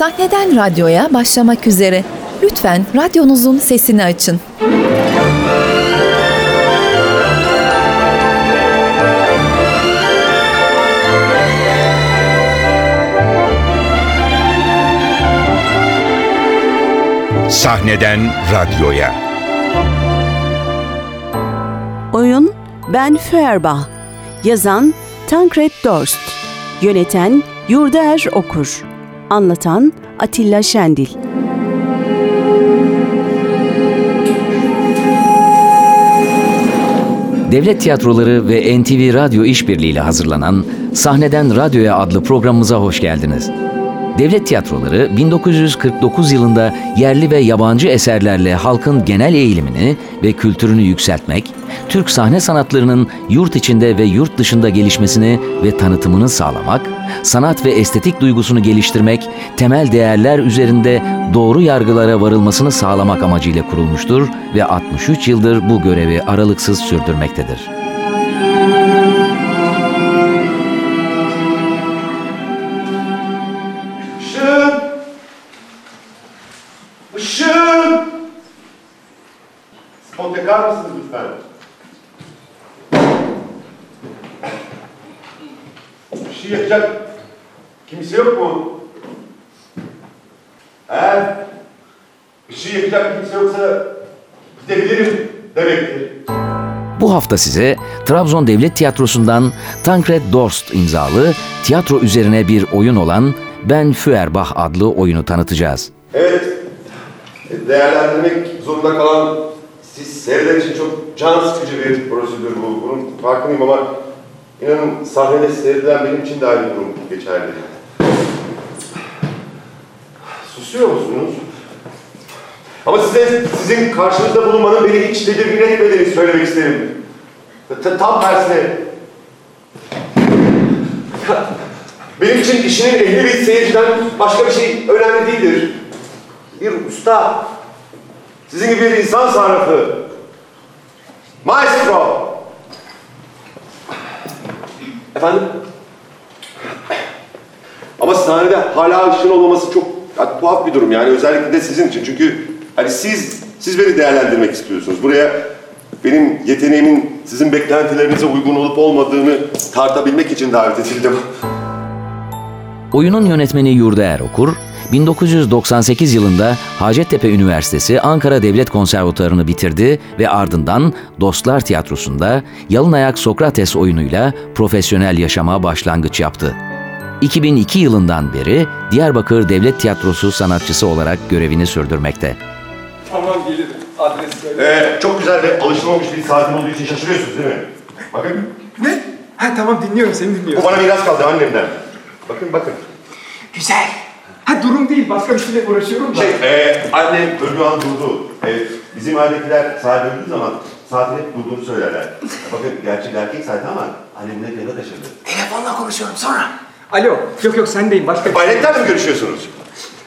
Sahneden radyoya başlamak üzere. Lütfen radyonuzun sesini açın. Sahneden radyoya. Oyun Ben Feuerbach Yazan Tankred Dorst Yöneten Yurdaer Okur Anlatan Atilla Şendil Devlet Tiyatroları ve NTV Radyo işbirliğiyle hazırlanan Sahneden Radyoya adlı programımıza hoş geldiniz. Devlet tiyatroları 1949 yılında yerli ve yabancı eserlerle halkın genel eğilimini ve kültürünü yükseltmek, Türk sahne sanatlarının yurt içinde ve yurt dışında gelişmesini ve tanıtımını sağlamak, sanat ve estetik duygusunu geliştirmek, temel değerler üzerinde doğru yargılara varılmasını sağlamak amacıyla kurulmuştur ve 63 yıldır bu görevi aralıksız sürdürmektedir. Gidebilirim demektir. Bu hafta size Trabzon Devlet Tiyatrosu'ndan Tankred Dorst imzalı tiyatro üzerine bir oyun olan Ben Feuerbach adlı oyunu tanıtacağız. Evet, değerlendirmek zorunda kalan siz seyreden için çok can sıkıcı bir prosedür bu. Bunun farkındayım ama inanın sahnede seyredilen benim için de aynı durum geçerli. Susuyor musunuz? Ama size sizin karşınızda bulunmanın beni hiç tedirgin etmediğini söylemek isterim. Ta- Tam tersine. Benim için işinin ehli bir seyirciden başka bir şey önemli değildir. Bir usta, sizin gibi bir insan sarrafı, maestro. Efendim? Ama sahnede hala ışığın olmaması çok ya, tuhaf bir durum yani özellikle de sizin için. Çünkü hani siz, siz beni değerlendirmek istiyorsunuz. Buraya benim yeteneğimin sizin beklentilerinize uygun olup olmadığını tartabilmek için davet edildim. Oyunun yönetmeni Yurdaer Okur, 1998 yılında Hacettepe Üniversitesi Ankara Devlet Konservatuarını bitirdi ve ardından Dostlar Tiyatrosu'nda Yalınayak Sokrates oyunuyla profesyonel yaşama başlangıç yaptı. 2002 yılından beri Diyarbakır Devlet Tiyatrosu sanatçısı olarak görevini sürdürmekte. Tamam gelirim. Adres söyle. Ee, çok güzel ve alışılmamış bir saatim olduğu için şaşırıyorsunuz değil mi? Bakın, Ne? Ha tamam dinliyorum seni dinliyorum. bu bana miras kaldı annemden. Bakın, bakın. Güzel. Ha durum değil başka bir şeyle uğraşıyorum da. Şey, e, annem öldüğü an durdu. E, bizim ailedekiler saat öldüğü zaman saatin hep durduğunu söylerler. Bakın gerçek erkek saati ama annemle yana taşırdı. Telefonla konuşuyorum sonra. Alo. Yok yok sendeyim başka bir şey. Bayraktan mı görüşüyorsunuz?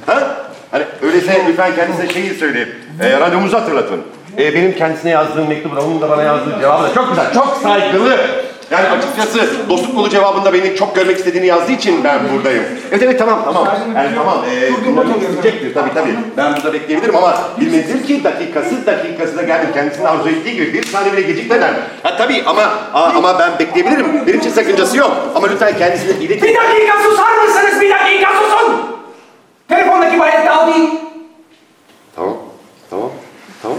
Ha? Hani öyleyse lütfen kendinize şeyi söyleyin. E, randevunuzu hatırlatın. E, benim kendisine yazdığım mektubu, onun da bana yazdığı cevabı da çok güzel, çok saygılı. Yani açıkçası dostluk dolu cevabında beni çok görmek istediğini yazdığı için ben buradayım. Evet evet tamam tamam. Yani tamam. E, dur, dur. isteyecektir tabii tabii. Ben burada bekleyebilirim ama bilmelidir ki dakikası dakikası da geldim. Kendisinin arzu ettiği gibi bir saniye bile gecikmeden. Ha tabii ama a- ama ben bekleyebilirim. Benim için sakıncası yok. Ama lütfen kendisine iletin. Bir dakika susar mısınız? Bir dakika susun. Telefondaki bayrakta al değil. Tamam. Tamam. Tamam.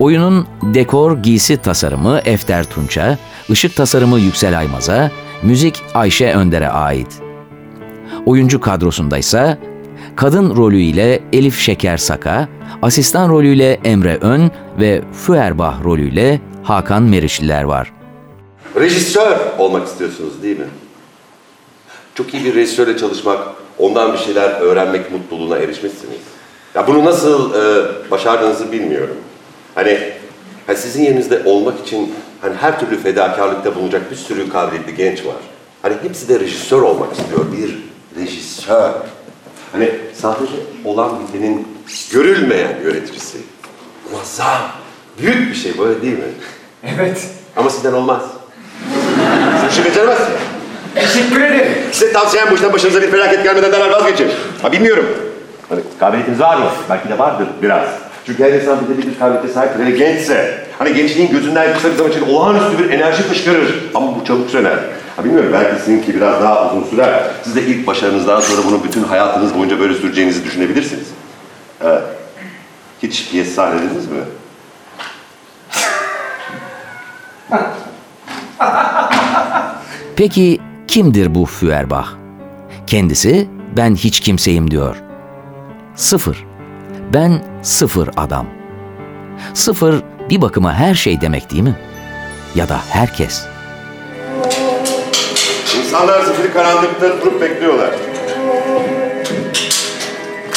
Oyunun dekor, giysi tasarımı Efter Tunç'a, ışık tasarımı Yüksel Aymaz'a, müzik Ayşe Önder'e ait. Oyuncu kadrosunda ise kadın rolüyle Elif Şeker Saka, asistan rolüyle Emre Ön ve Feuerbach rolüyle Hakan Meriçliler var. Rejisör olmak istiyorsunuz değil mi? Çok iyi bir rejisörle çalışmak, ondan bir şeyler öğrenmek mutluluğuna erişmişsiniz. Ya bunu nasıl e, başardığınızı bilmiyorum. Hani ha sizin yerinizde olmak için hani her türlü fedakarlıkta bulunacak bir sürü kabiliyetli genç var. Hani hepsi de rejisör olmak istiyor. Bir rejisör. Hani sahnede olan bitenin görülmeyen yöneticisi. Muazzam. Büyük bir şey böyle değil mi? Evet. Ama sizden olmaz. Siz bir şey beceremezsiniz. Teşekkür ederim. Size tavsiyem bu işten başınıza bir felaket gelmeden derhal vazgeçin. Ha bilmiyorum. Hani kabiliyetiniz var mı? Belki de vardır biraz. Çünkü her insan bir de bir kabiliyete sahiptir. Hele gençse. Hani gençliğin gözünden kısa bir zaman için olağanüstü bir enerji fışkırır. Ama bu çabuk söner. Ha bilmiyorum belki sizinki biraz daha uzun sürer. Siz de ilk başarınızdan sonra bunu bütün hayatınız boyunca böyle süreceğinizi düşünebilirsiniz. Evet. Hiç piyes sahnelediniz mi? Peki kimdir bu Feuerbach? Kendisi ben hiç kimseyim diyor. Sıfır. Ben sıfır adam. Sıfır bir bakıma her şey demek değil mi? Ya da herkes. İnsanlar zifiri karanlıkta durup bekliyorlar.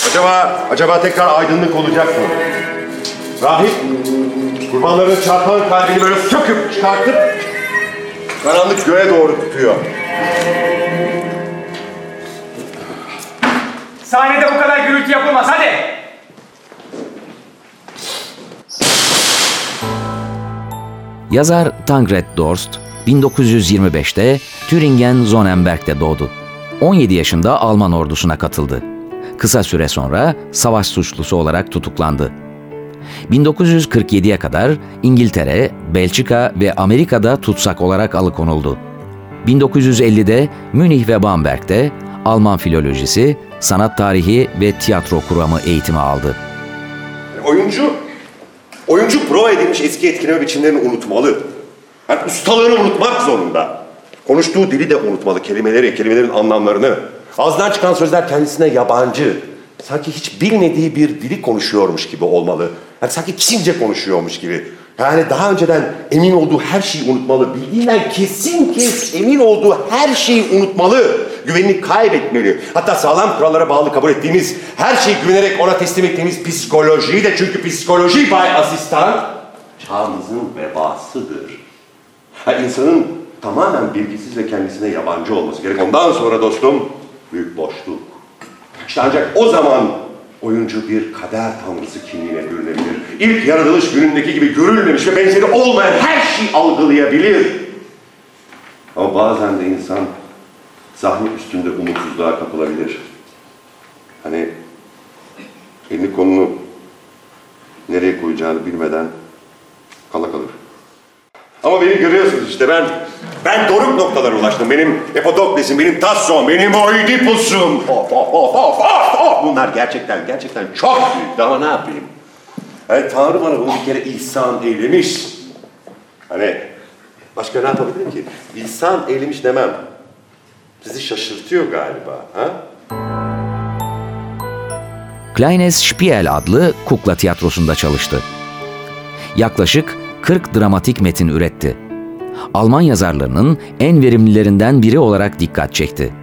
Acaba, acaba tekrar aydınlık olacak mı? Rahip, kurbanların çarpan kalbini böyle söküp çıkartıp karanlık göğe doğru tutuyor. Sahnede bu kadar gürültü yapılmaz. Hadi. Yazar Tancred Dorst 1925'te Thüringen Sonnenberg'de doğdu. 17 yaşında Alman ordusuna katıldı. Kısa süre sonra savaş suçlusu olarak tutuklandı. 1947'ye kadar İngiltere, Belçika ve Amerika'da tutsak olarak alıkonuldu. 1950'de Münih ve Bamberg'de Alman filolojisi, sanat tarihi ve tiyatro kuramı eğitimi aldı. Oyuncu, oyuncu prova edilmiş eski etkileme biçimlerini unutmalı. Yani ustalığını unutmak zorunda. Konuştuğu dili de unutmalı, kelimeleri, kelimelerin anlamlarını. Ağzından çıkan sözler kendisine yabancı. Sanki hiç bilmediği bir dili konuşuyormuş gibi olmalı. Yani sanki Çince konuşuyormuş gibi. Yani daha önceden emin olduğu her şeyi unutmalı. Bildiğinden kesin kes emin olduğu her şeyi unutmalı. Güvenini kaybetmeli. Hatta sağlam kurallara bağlı kabul ettiğimiz, her şeyi güvenerek ona teslim ettiğimiz psikolojiyi de çünkü psikoloji bay asistan çağımızın vebasıdır. Ha, insanın tamamen bilgisiz ve kendisine yabancı olması gerek. Ondan sonra dostum büyük boşluk. İşte ancak o zaman oyuncu bir kader tanrısı kimliğine bürünebilir. İlk yaratılış günündeki gibi görülmemiş ve benzeri olmayan her şeyi algılayabilir. Ama bazen de insan sahne üstünde umutsuzluğa kapılabilir. Hani elini kolunu nereye koyacağını bilmeden kala kalır. Ama beni görüyorsunuz işte ben ben doruk noktalara ulaştım. Benim Epodokles'im, benim Tasson, benim Oidipus'um. Of of of of of of. Bunlar gerçekten gerçekten çok büyük. Ama ne yapayım? Yani Tanrı bana bunu bir kere ihsan eylemiş. Hani başka ne yapabilirim ki? İhsan eylemiş demem. Sizi şaşırtıyor galiba. Ha? Kleines Spiel adlı kukla tiyatrosunda çalıştı. Yaklaşık 40 dramatik metin üretti. Alman yazarlarının en verimlilerinden biri olarak dikkat çekti.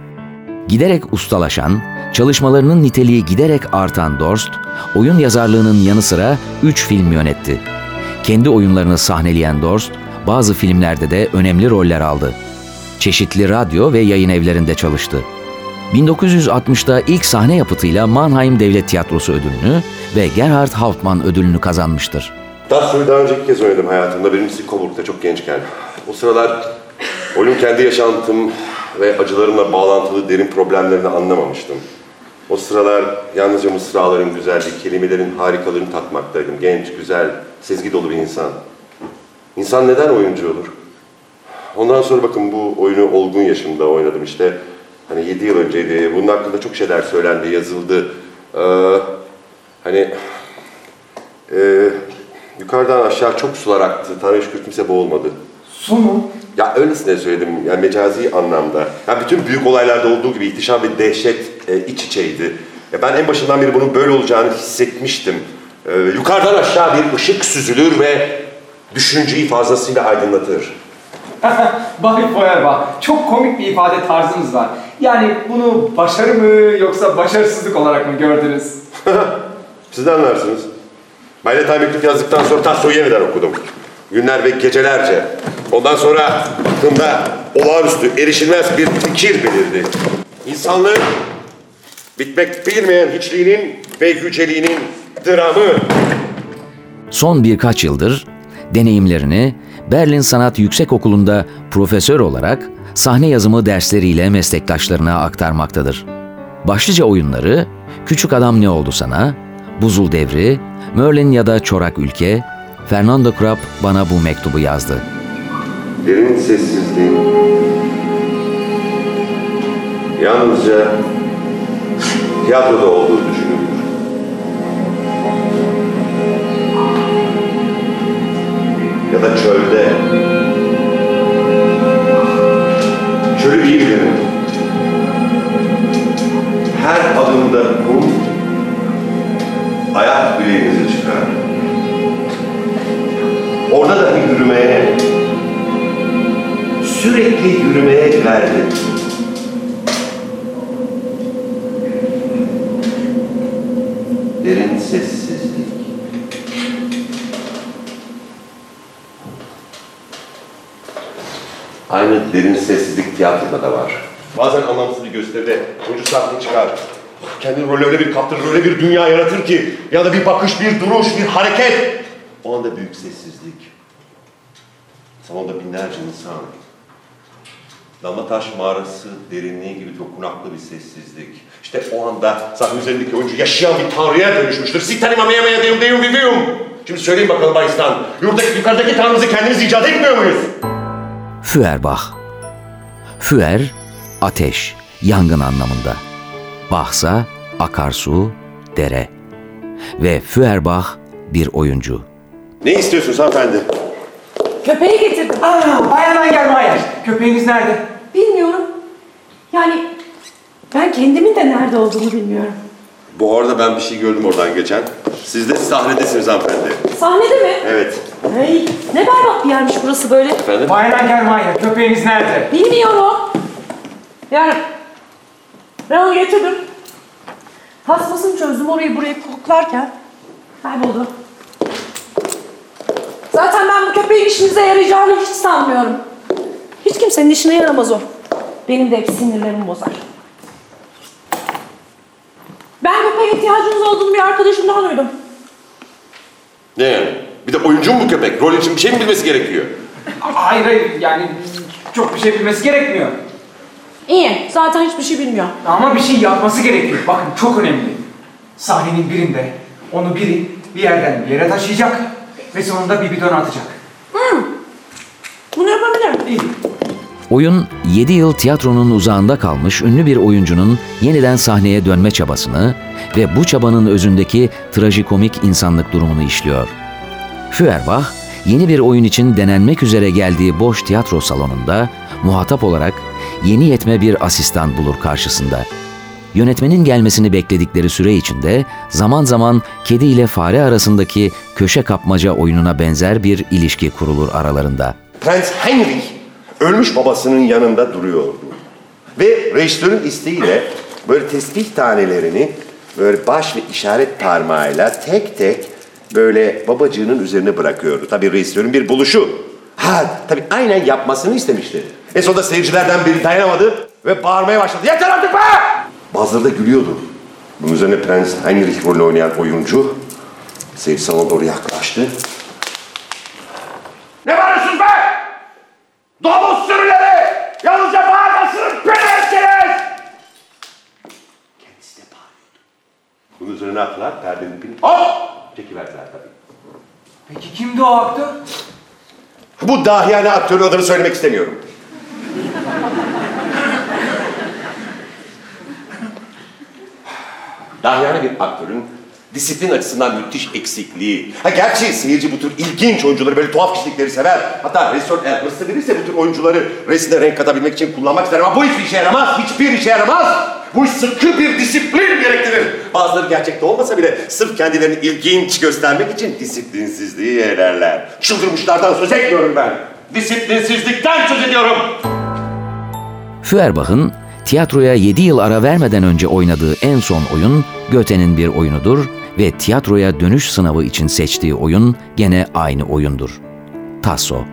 Giderek ustalaşan, çalışmalarının niteliği giderek artan Dorst, oyun yazarlığının yanı sıra 3 film yönetti. Kendi oyunlarını sahneleyen Dorst, bazı filmlerde de önemli roller aldı. Çeşitli radyo ve yayın evlerinde çalıştı. 1960'da ilk sahne yapıtıyla Mannheim Devlet Tiyatrosu ödülünü ve Gerhard Hauptmann ödülünü kazanmıştır. Tasso'yu daha önce ilk kez oynadım hayatımda. Birincisi Coburg'da çok gençken. O sıralar oyun kendi yaşantım ve acılarımla bağlantılı derin problemlerini anlamamıştım. O sıralar yalnızca mısraların güzelliği, kelimelerin harikalarını tatmaktaydım. Genç, güzel, sezgi dolu bir insan. İnsan neden oyuncu olur? Ondan sonra bakın bu oyunu olgun yaşımda oynadım işte. Hani 7 yıl önceydi. Bunun hakkında çok şeyler söylendi, yazıldı. Ee, hani ee, yukarıdan aşağı çok sular aktı. Tanrı şükür kimse boğulmadı. Su mu? Ya öylesine söyledim, yani mecazi anlamda. Ya bütün büyük olaylarda olduğu gibi ihtişam ve dehşet e, iç içeydi. Ya ben en başından beri bunun böyle olacağını hissetmiştim. E, yukarıdan aşağı bir ışık süzülür ve düşünceyi fazlasıyla aydınlatır. Bay Feuerbach, çok komik bir ifade tarzınız var. Yani bunu başarı mı yoksa başarısızlık olarak mı gördünüz? Siz de anlarsınız. Bayletay mektup yazdıktan sonra Tasso'yu yeniden okudum. Günler ve gecelerce. Ondan sonra aklımda olağanüstü, erişilmez bir fikir belirdi. İnsanlığın bitmek bilmeyen hiçliğinin ve yüceliğinin dramı. Son birkaç yıldır deneyimlerini Berlin Sanat Yüksekokulu'nda profesör olarak sahne yazımı dersleriyle meslektaşlarına aktarmaktadır. Başlıca oyunları Küçük Adam Ne Oldu Sana, Buzul Devri, Merlin ya da Çorak Ülke, Fernando Krab bana bu mektubu yazdı. Derin sessizliğin yalnızca tiyatroda olduğu düşünülür. Ya da çölde. Çölü iyi bilirim. Her adımda kum ayak bileğinizi çıkar. Orada dahi yürümeye sürekli yürümeye verdi. Derin sessizlik. Aynı derin sessizlik tiyatroda da var. Bazen anlamsız bir gösteride oyuncu sahneye çıkar. Kendini role öyle bir kaptırır, öyle bir dünya yaratır ki ya da bir bakış, bir duruş, bir hareket. O anda büyük sessizlik. Salonda binlerce insan. Damlataş mağarası derinliği gibi dokunaklı bir sessizlik. İşte o anda sahne üzerindeki oyuncu yaşayan bir tanrıya dönüşmüştür. Sittanima mea mea deum deum vivium. Şimdi söyleyin bakalım Bayistan. Yurdaki, yukarıdaki tanrımızı kendimiz icat etmiyor muyuz? Feuerbach Füer, ateş, yangın anlamında. Bachsa, akarsu, dere. Ve Feuerbach bir oyuncu. Ne istiyorsunuz hanımefendi? Köpeği getirdim. Aa, Bayan Angermayer. Köpeğiniz nerede? Bilmiyorum. Yani ben kendimin de nerede olduğunu bilmiyorum. Bu arada ben bir şey gördüm oradan geçen. Siz de sahnedesiniz hanımefendi. Sahnede mi? Evet. Hey, ne berbat bir yermiş burası böyle. Efendim? Bayan Angermayer. Köpeğiniz nerede? Bilmiyorum. Yani ben onu getirdim. Tasmasını çözdüm orayı burayı koklarken kayboldu. Zaten ben bu köpeğin işinize yarayacağını hiç sanmıyorum. Hiç kimsenin işine yaramaz o. Benim de hep sinirlerimi bozar. Ben köpeğe ihtiyacınız olduğunu bir arkadaşımdan duydum. Ne yani? Bir de oyuncu mu bu köpek? Rol için bir şey mi bilmesi gerekiyor? Hayır hayır yani çok bir şey bilmesi gerekmiyor. İyi, zaten hiçbir şey bilmiyor. Ama bir şey yapması gerekiyor. Bakın çok önemli. Sahnenin birinde onu biri bir yerden bir yere taşıyacak ve sonunda bir bidona atacak. Bunu yapabilirim. İyi. Oyun 7 yıl tiyatronun uzağında kalmış ünlü bir oyuncunun yeniden sahneye dönme çabasını ve bu çabanın özündeki trajikomik insanlık durumunu işliyor. Feuerbach, yeni bir oyun için denenmek üzere geldiği boş tiyatro salonunda muhatap olarak yeni yetme bir asistan bulur karşısında. Yönetmenin gelmesini bekledikleri süre içinde zaman zaman kedi ile fare arasındaki köşe kapmaca oyununa benzer bir ilişki kurulur aralarında. Prens Heinrich ölmüş babasının yanında duruyordu. Ve rejisörün isteğiyle böyle tesbih tanelerini böyle baş ve işaret parmağıyla tek tek böyle babacığının üzerine bırakıyordu. Tabii rejisörün bir buluşu. Ha tabii aynen yapmasını istemişti. En sonunda seyircilerden biri dayanamadı ve bağırmaya başladı. Yeter artık be! Bazıları da gülüyordu. Bunun üzerine Prens Heinrich rolünü oynayan oyuncu seyirci salona doğru yaklaştı. Ne bağırıyorsunuz be? Domuz sürüleri! Yalnızca bağırmasını bilersiniz! Kendisi de bağırıyordu. Bunun üzerine ne yaptılar? Perdenin ipini hop! Çekiverdiler tabii. Peki kimdi o aktör? Bu dahiyane aktörün adını söylemek istemiyorum. Dahiyane bir aktörün disiplin açısından müthiş eksikliği. Ha gerçi seyirci bu tür ilginç oyuncuları böyle tuhaf kişilikleri sever. Hatta rejisör eğer hırslı biriyse bu tür oyuncuları resmine renk katabilmek için kullanmak ister ama bu hiçbir işe yaramaz. Hiçbir işe yaramaz. Bu iş sıkı bir disiplin gerektirir. Bazıları gerçekte olmasa bile sırf kendilerini ilginç göstermek için disiplinsizliği yeğlerler. Çıldırmışlardan söz etmiyorum ben. Disiplinsizlikten söz ediyorum. Feuerbach'ın tiyatroya 7 yıl ara vermeden önce oynadığı en son oyun Göte'nin bir oyunudur ve tiyatroya dönüş sınavı için seçtiği oyun gene aynı oyundur. Tasso.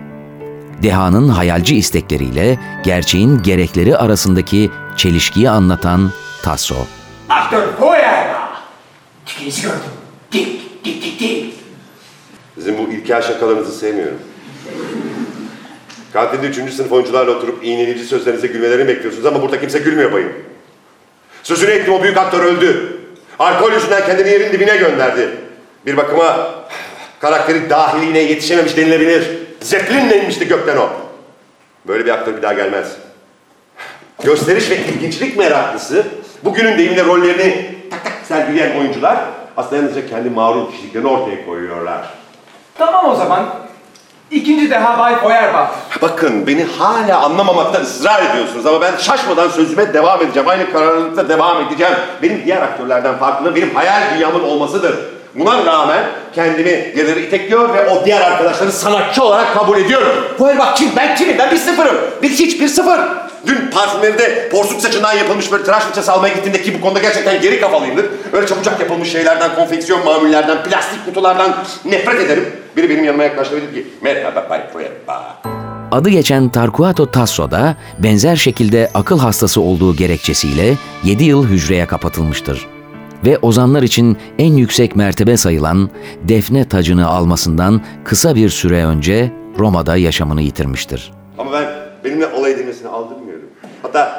Dehanın hayalci istekleriyle gerçeğin gerekleri arasındaki çelişkiyi anlatan Tasso. Aktör Feuerbach. Tükenizi gördüm. Dik dik dik dik. Sizin bu ilkel şakalarınızı sevmiyorum. Kantinde üçüncü sınıf oyuncularla oturup iğneleyici sözlerinize gülmelerini bekliyorsunuz ama burada kimse gülmüyor bayım. Sözünü ettim o büyük aktör öldü. Alkol yüzünden kendini yerin dibine gönderdi. Bir bakıma karakteri dahiliğine yetişememiş denilebilir. Zeppelin'le inmişti gökten o. Böyle bir aktör bir daha gelmez. Gösteriş ve ilginçlik meraklısı, bugünün deyimle rollerini tak tak sergileyen oyuncular aslında yalnızca kendi mağrur kişiliklerini ortaya koyuyorlar. Tamam o zaman. İkinci deha Bay Feuerbach. Bakın beni hala anlamamakta ısrar ediyorsunuz ama ben şaşmadan sözüme devam edeceğim. Aynı kararlılıkla devam edeceğim. Benim diğer aktörlerden farklı benim hayal dünyamın olmasıdır. Buna rağmen kendimi ileri itekliyor ve o diğer arkadaşları sanatçı olarak kabul ediyorum. Feuerbach kim? Ben kimim? Ben bir sıfırım. Bir hiç, bir sıfır. Dün parfümlerinde porsuk saçından yapılmış böyle tıraş fırçası almaya gittiğimde ki bu konuda gerçekten geri kafalıyımdır. Öyle çabucak yapılmış şeylerden, konfeksiyon mamullerden, plastik kutulardan nefret ederim. Biri benim yanıma yaklaştı ve dedi ki merhaba Bay Feuerbach. Adı geçen Tarquato Tasso da benzer şekilde akıl hastası olduğu gerekçesiyle 7 yıl hücreye kapatılmıştır. Ve ozanlar için en yüksek mertebe sayılan defne tacını almasından kısa bir süre önce Roma'da yaşamını yitirmiştir. Ama ben benimle aldırmıyorum. Hatta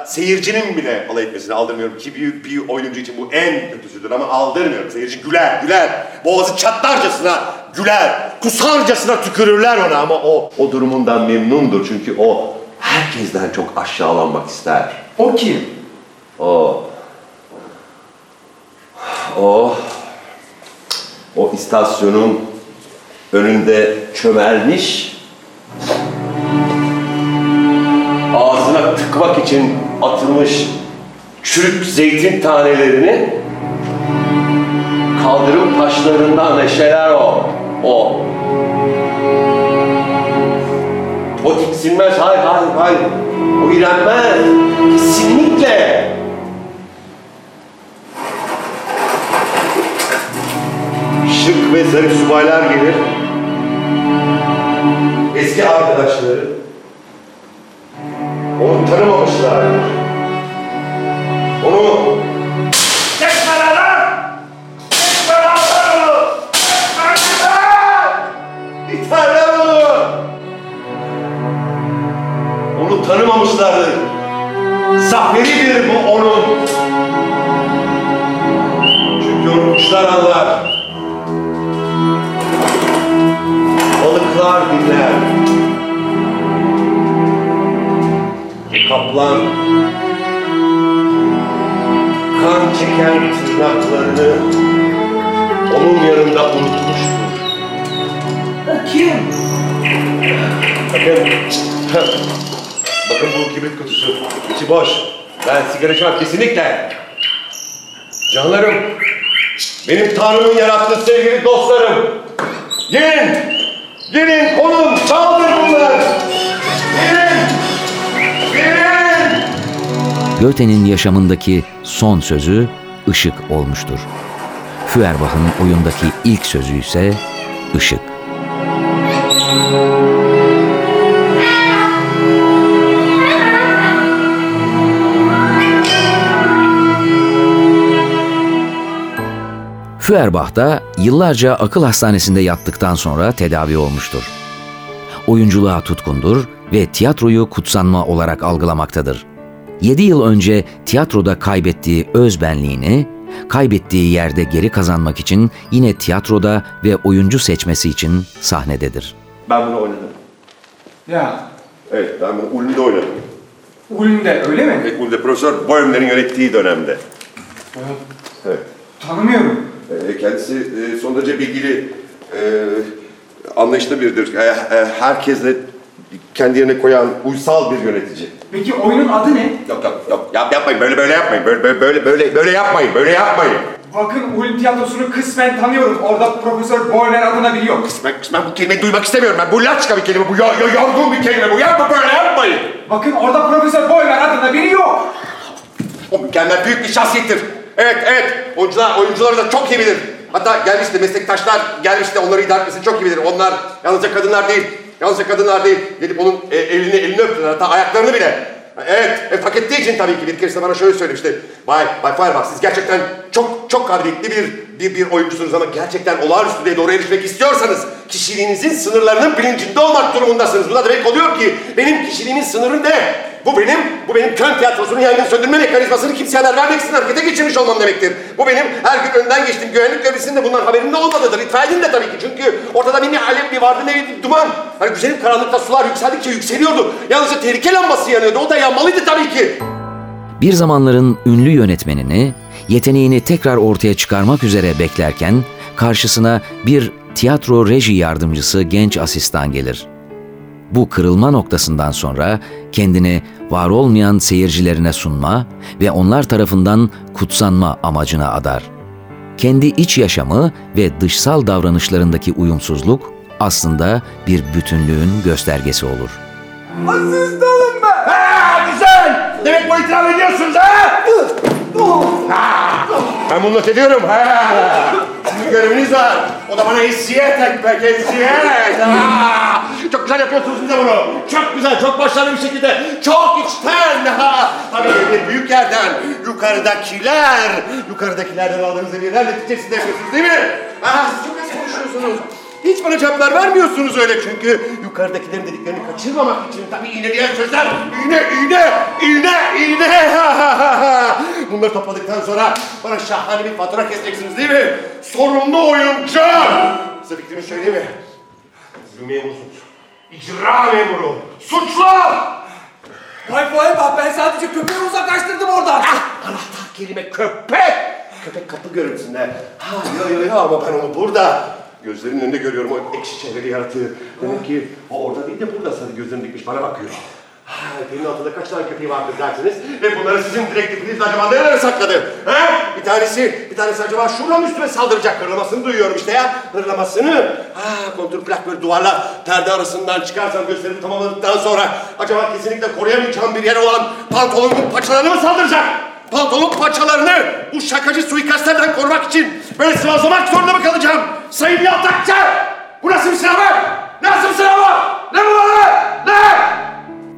seyircinin bile alay etmesini aldırmıyorum ki büyük bir oyuncu için bu en kötüsüdür ama aldırmıyorum. Seyirci güler, güler. Boğazı çatlarcasına güler. Kusarcasına tükürürler ona ama o o durumundan memnundur çünkü o herkesten çok aşağılanmak ister. O kim? O o o istasyonun önünde çömelmiş ağzına tıkmak için atılmış çürük zeytin tanelerini kaldırım taşlarından neşeler o. O. O tiksinmez. Hayır, hayır, hayır. O irenmez. Kesinlikle. Şık ve zarif subaylar gelir. Eski arkadaşları onu tanımamışlar. Onu onu! Tanımamışlardır. Zaferidir bu onun. Çünkü onu kuşlar anlar. Balıklar dinler. Kaplan kan çeken tırnaklarını onun yanında unutmuştur. Kim? Bakın, bakın bu kibrit kutusu. İçi boş. Ben sigara içmem kesinlikle. Canlarım, benim Tanrı'nın yarattığı sevgili dostlarım. Gelin, gelin konun, çaldır bunları. Goethe'nin yaşamındaki son sözü ışık olmuştur. Feuerbach'ın oyundaki ilk sözü ise ışık. Feuerbach da yıllarca akıl hastanesinde yattıktan sonra tedavi olmuştur. Oyunculuğa tutkundur ve tiyatroyu kutsanma olarak algılamaktadır. 7 yıl önce tiyatroda kaybettiği özbenliğini, kaybettiği yerde geri kazanmak için yine tiyatroda ve oyuncu seçmesi için sahnededir. Ben bunu oynadım. Ya, Evet, ben bunu Ulm'de oynadım. Ulm'de öyle mi? Evet, Ulm'de Profesör Boehmler'in yönettiği dönemde. Evet. Tanımıyorum. Ee, Kendisi e, son derece bilgili, e, anlayışlı biridir. E, Herkesle kendi yerine koyan uysal bir yönetici. Peki oyunun adı ne? Yok yok yok yap, yapmayın böyle böyle yapmayın böyle böyle böyle böyle böyle yapmayın böyle yapmayın. Bakın Ulm tiyatrosunu kısmen tanıyorum. Orada Profesör Boyner adını biliyor. Ben, ben bu kelimeyi duymak istemiyorum ben bu laçka bir kelime bu ya, ya, yorgun bir kelime bu yapma böyle yapmayın. Bakın orada Profesör Boyner adında biri yok. O mükemmel büyük bir şahsiyettir. Evet evet oyuncular oyuncuları da çok iyi bilir. Hatta gelmişti meslektaşlar gelmişti onları idare etmesini çok iyi bilir. Onlar yalnızca kadınlar değil. Yalnızca kadınlar değil. Gidip onun e, elini elini öptüler hatta ayaklarını bile. Evet, evet hak ettiği için tabii ki bir keresinde bana şöyle söylemişti. Bay, Bay Feuerbach siz gerçekten çok çok kabiliyetli bir bir, bir oyuncusunuz ama gerçekten olağanüstü düzeye doğru erişmek istiyorsanız kişiliğinizin sınırlarının bilincinde olmak durumundasınız. Bu da demek oluyor ki benim kişiliğimin sınırı ne? Bu benim, bu benim kön tiyatrosunun yangın söndürme mekanizmasını kimseye haber vermek için harekete geçirmiş olmam demektir. Bu benim her gün önden geçtiğim güvenlik görevlisinin de bundan haberinde olmadığıdır. İtfaiyenin de tabii ki çünkü ortada bir alev bir vardı ne bir duman. Hani güzelim karanlıkta sular yükseldikçe yükseliyordu. Yalnızca tehlike lambası yanıyordu. O da yanmalıydı tabii ki. Bir zamanların ünlü yönetmenini yeteneğini tekrar ortaya çıkarmak üzere beklerken karşısına bir tiyatro reji yardımcısı genç asistan gelir. Bu kırılma noktasından sonra kendini var olmayan seyircilerine sunma ve onlar tarafından kutsanma amacına adar. Kendi iç yaşamı ve dışsal davranışlarındaki uyumsuzluk aslında bir bütünlüğün göstergesi olur. Asistanım ben. Ha, güzel! Demek bu itiraf ediyorsunuz ha? Ha, Ben bunu not ediyorum. Ha. Sizin göreviniz var. O da bana hissiyet etmek, hissiyet. Ha. Çok güzel yapıyorsunuz siz de bunu. Çok güzel, çok başarılı bir şekilde. Çok içten. Ha. Tabii bir büyük yerden. Yukarıdakiler. Yukarıdakilerden aldığınız hediyeler neticesinde yapıyorsunuz değil mi? Ha, siz çok az konuşuyorsunuz. Hiç bana cevaplar vermiyorsunuz öyle çünkü yukarıdakilerin dediklerini kaçırmamak için tabii iğneleyen sözler iğne iğne iğne iğne bunları topladıktan sonra bana şahane bir fatura keseceksiniz değil mi? Sorumlu oyuncu! Size fikrimi söyleyeyim mi? Memursunuz. İcra memuru. Suçlu! Vay vay bak ben sadece köpeği uzaklaştırdım oradan. Ah, anahtar kelime köpek. Köpek kapı görüntüsünde. Ha yo yo yo ama ben onu burada. Gözlerimin önünde görüyorum o ekşi çevreli yaratığı. Demek ki o orada değil de burada sarı gözlerini dikmiş bana bakıyor. Ha, altında kaç tane köpeği vardır dersiniz ve bunları sizin direktifinizle acaba nerelere sakladı? He? Bir tanesi, bir tanesi acaba şuradan üstüme saldıracak hırlamasını duyuyorum işte ya. Hırlamasını. Ha, kontur plak böyle duvarla perde arasından çıkarsam gösterimi tamamladıktan sonra acaba kesinlikle koruyamayacağım bir yer olan pantolonumun paçalarını mı saldıracak? Pantolon paçalarını bu şakacı suikastlerden korumak için böyle sıvazlamak zorunda mı kalacağım? Sayın Yaltakçı! Bu nasıl bir sınav? Nasıl bir sınav? Ne bu böyle? Ne?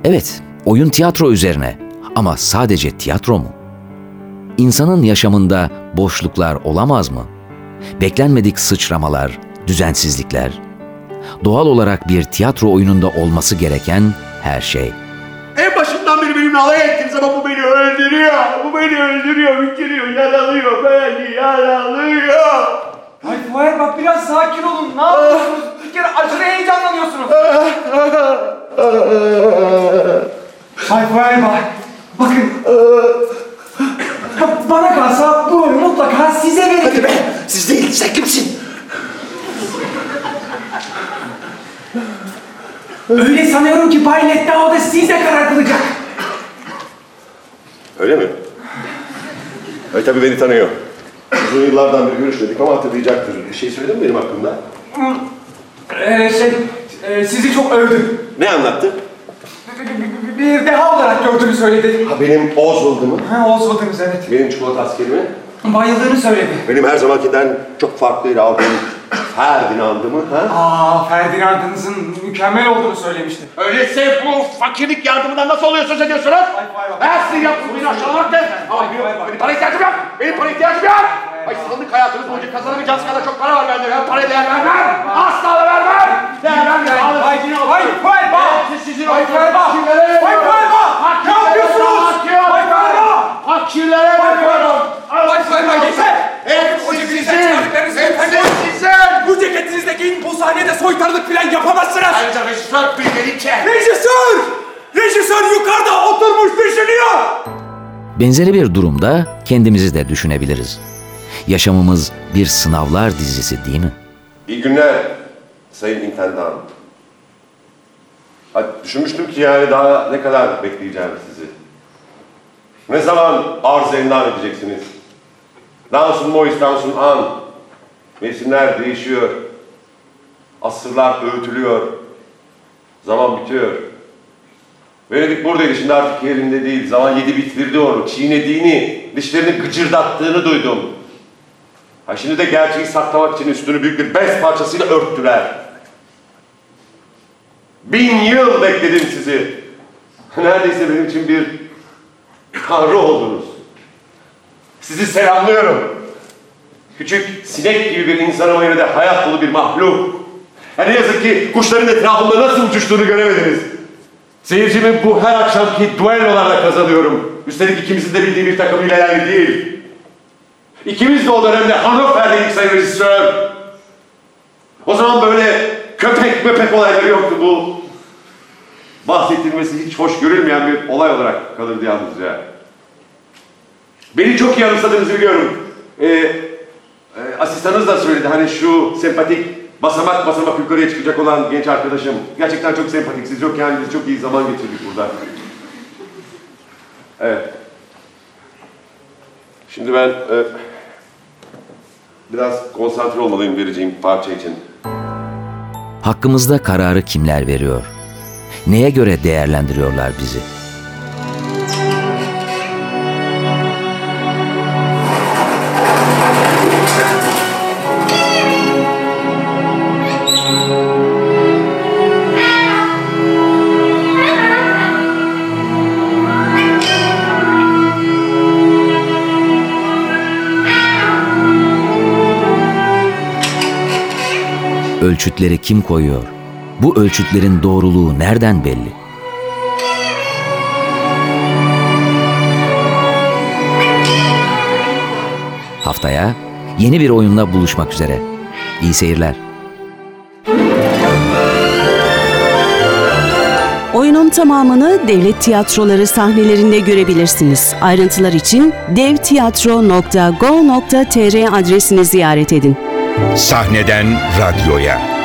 Evet, oyun tiyatro üzerine ama sadece tiyatro mu? İnsanın yaşamında boşluklar olamaz mı? Beklenmedik sıçramalar, düzensizlikler. Doğal olarak bir tiyatro oyununda olması gereken her şey. En başından beri benimle alay ettiniz ama. Bu beni öldürüyor, bitiriyor, yaralıyor, beni yaralıyor. Vay vay bak biraz sakin olun. Ne yapıyorsunuz? Bir kere aşırı heyecanlanıyorsunuz. Vay vay bak. Bakın. Bana kalsa bu oyunu mutlaka size Hadi veririm. be, siz değil, sen kimsin? Öyle sanıyorum ki Bay Lettao da size karar kılacak. Öyle mi? Evet tabii beni tanıyor. Uzun yıllardan beri görüşmedik ama hatırlayacaktır. Bir şey söyledin mi benim hakkımda? Ee, şey, e, sizi çok övdü. Ne anlattı? Bir deha olarak gördüğünü söyledi. Ha benim Oswald'ımı, Ha, Oswald'ınız evet. benim çikolata askerimi, Bayıldığını söyledi. benim her zamankinden çok farklı aldığım Ferdinand'ımı ha? Aa, Ferdinand'ınızın mükemmel olduğunu söylemişti. Öyleyse bu fakirlik yardımından nasıl oluyor söz ediyorsunuz? Vay vay vay. Sizin yaptığınız beni aşağılamak ne? Ama benim, vay vay. benim para ihtiyacım yok. Benim para ihtiyacım yok. Ay sandık hayatınız boyunca kazanamayacağınız kadar çok para var bende. Ben paraya değer vermem. Asla da vermem. Değer vermem. Vay vay vay bak! Sizin Vay vay Vay vay bak! Ne yapıyorsunuz? Vay vay bak! Fakirlere bakıyorum. Vay vay bak yeter! Hepsi O ceketinizden sizin. çıkardıklarınız Hepsi efendim. sizin. Bu bu sahnede soytarılık falan yapamazsınız! Ayrıca rejisör bir melike. Rejisör! Rejisör yukarıda oturmuş düşünüyor! Benzeri bir durumda kendimizi de düşünebiliriz. Yaşamımız bir sınavlar dizisi değil mi? İyi günler Sayın İntendan. Düşünmüştüm ki yani daha ne kadar bekleyeceğim sizi. Ne zaman arz endam edeceksiniz? Dansun Mois, dansun an. Mevsimler değişiyor. Asırlar öğütülüyor. Zaman bitiyor. Venedik buradaydı şimdi artık yerinde değil. Zaman yedi bitirdi onu. Çiğnediğini, dişlerini gıcırdattığını duydum. Ha şimdi de gerçeği saklamak için üstünü büyük bir bez parçasıyla örttüler. Bin yıl bekledim sizi. Neredeyse benim için bir tanrı oldunuz. Sizi selamlıyorum. Küçük sinek gibi bir insan ama yine de hayat dolu bir mahluk. Ya ne yazık ki kuşların etrafında nasıl uçuştuğunu göremediniz. Seyircimi bu her akşamki duellolarla kazanıyorum. Üstelik ikimizin de bildiği bir takımıyla yani değil. İkimiz de o dönemde Hannover'deydik sayın rejisör. O zaman böyle köpek möpek olayları yoktu bu. Bahsettilmesi hiç hoş görülmeyen bir olay olarak kalırdı yalnızca. Beni çok iyi anımsadığınızı biliyorum. Ee, e, asistanınız da söyledi hani şu sempatik basamak basamak yukarıya çıkacak olan genç arkadaşım. Gerçekten çok sempatik. Siz yokken biz çok iyi zaman geçirdik burada. Evet. Şimdi ben e, biraz konsantre olmalıyım vereceğim parça için. Hakkımızda kararı kimler veriyor? Neye göre değerlendiriyorlar bizi? Ölçütleri kim koyuyor? Bu ölçütlerin doğruluğu nereden belli? Haftaya yeni bir oyunla buluşmak üzere. İyi seyirler. Oyunun tamamını devlet tiyatroları sahnelerinde görebilirsiniz. Ayrıntılar için devtiyatro.go.tr adresini ziyaret edin. Sahneden radyoya.